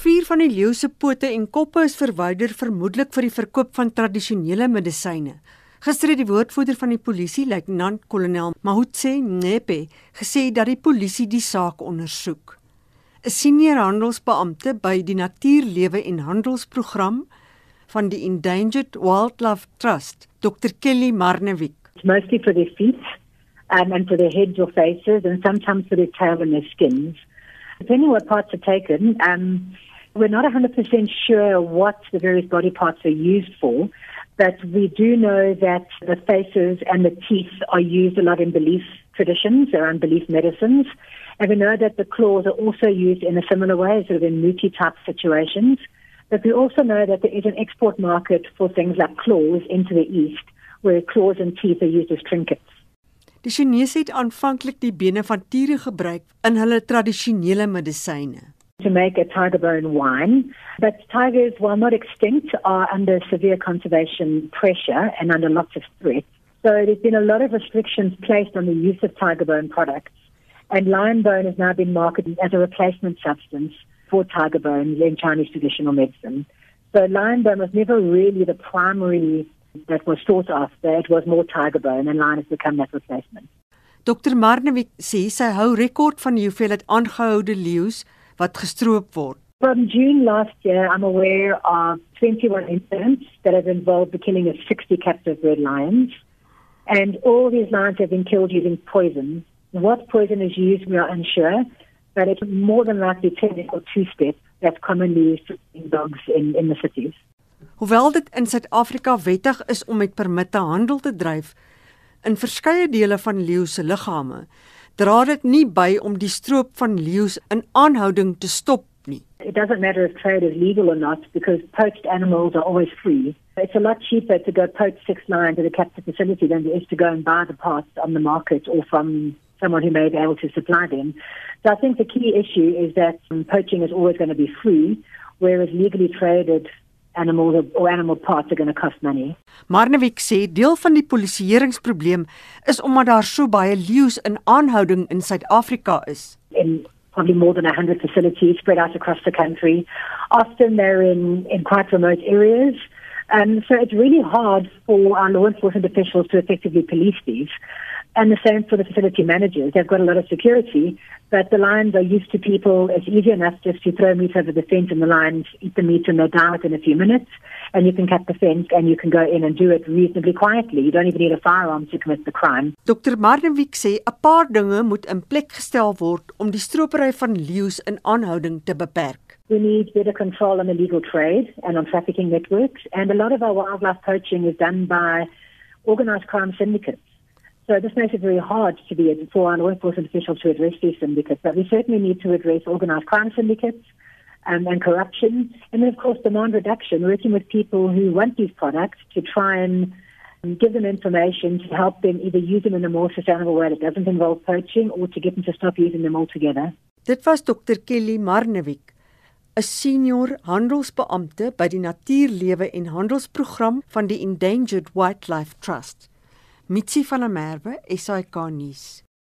Vier van die leeu se pote en koppe is verwyder vermoedelik vir die verkoop van tradisionele medisyne. Gister het die woordvoerder van die polisie, luitenant-kolonel Mahutse Nepe, gesê dat die polisie die saak ondersoek. 'n Senior handelsbeampte by die Natuurlewe en Handelsprogram van die Endangered Wildlife Trust, Dr Kelly Marnewik. Mostly for their feet um, and for their heads or faces and sometimes for their tail and their skins. Depending what parts are taken, um, we're not 100% sure what the various body parts are used for, but we do know that the faces and the teeth are used a lot in belief traditions around belief medicines. And we know that the claws are also used in a similar way, sort of in muti type situations. But we also know that there is an export market for things like claws into the East, where claws and teeth are used as trinkets. Die Chinese het aanvanklik die bene van tiere gebruik in hulle tradisionele medisyne. To make a tiger bone wine, but tigers, while not extinct, are under severe conservation pressure and under lots of threat. So there's been a lot of restrictions placed on the use of tiger bone products, and lion bone has now been marketed as a replacement substance for tiger bone in Chinese traditional medicine. So lion bone was never really the primary that was sought after. It was more tiger bone, and lion has become that replacement. Dr Marnewik sê sy hou rekord van die hoeveelheid aangehoude wat gestroop word. From June last year, I'm aware of 21 incidents that have involved the killing of 60 captive red lions. And all these lions have been killed using poison. What poison is used, we are unsure, but it's more than likely technical two-step that's commonly used in dogs in, in the cities. Hoewel dit in Suid-Afrika wettig is om met permitte handel te dryf in verskeie dele van leeu se liggame, dra dit nie by om die stroop van leeu in aanhouding te stop nie. It doesn't matter if trade is legal or not because poached animals are always free. It's a lot cheaper to go poach six lions at a captive facility than it is to go and buy the parts on the market or from someone who may be able to supply them. So I think the key issue is that um, poaching is always going to be free, whereas legally traded animals or animal parts are going to cost money. Marnewik sê deel van die polisieeringsprobleem is omdat daar so baie leeu's in aanhouding in Suid-Afrika is. In probably more than 100 facilities spread out across the country. Often they're in, in quite remote areas. And so it's really hard for our law enforcement officials to effectively police these. And the same for the facility managers. They've got a lot of security, but the lions are used to people. It's easy enough just to throw meat over the fence and the lions eat the meat and they're down within a few minutes. And you can cut the fence and you can go in and do it reasonably quietly. You don't even need a firearm to commit the crime. Dr. Mardenwick sê 'n paar dinge moet in plek gestel word om die stropery van leeu's in aanhouding te beperk. We need better control on illegal trade and on trafficking networks. And a lot of our wildlife poaching is done by organized crime syndicates. So this makes it very hard to be our law enforcement officials to address these syndicates. But we certainly need to address organized crime syndicates um, and corruption. And then, of course, demand reduction, working with people who want these products to try and give them information to help them either use them in a more sustainable way that doesn't involve poaching or to get them to stop using them altogether. Dit was Dr. Kelly Marnewik, 'n senior handelsbeampte by die Natuurlewe en Handelsprogram van die Endangered Wildlife Trust. Mitsi van der Merwe, SAK nuus.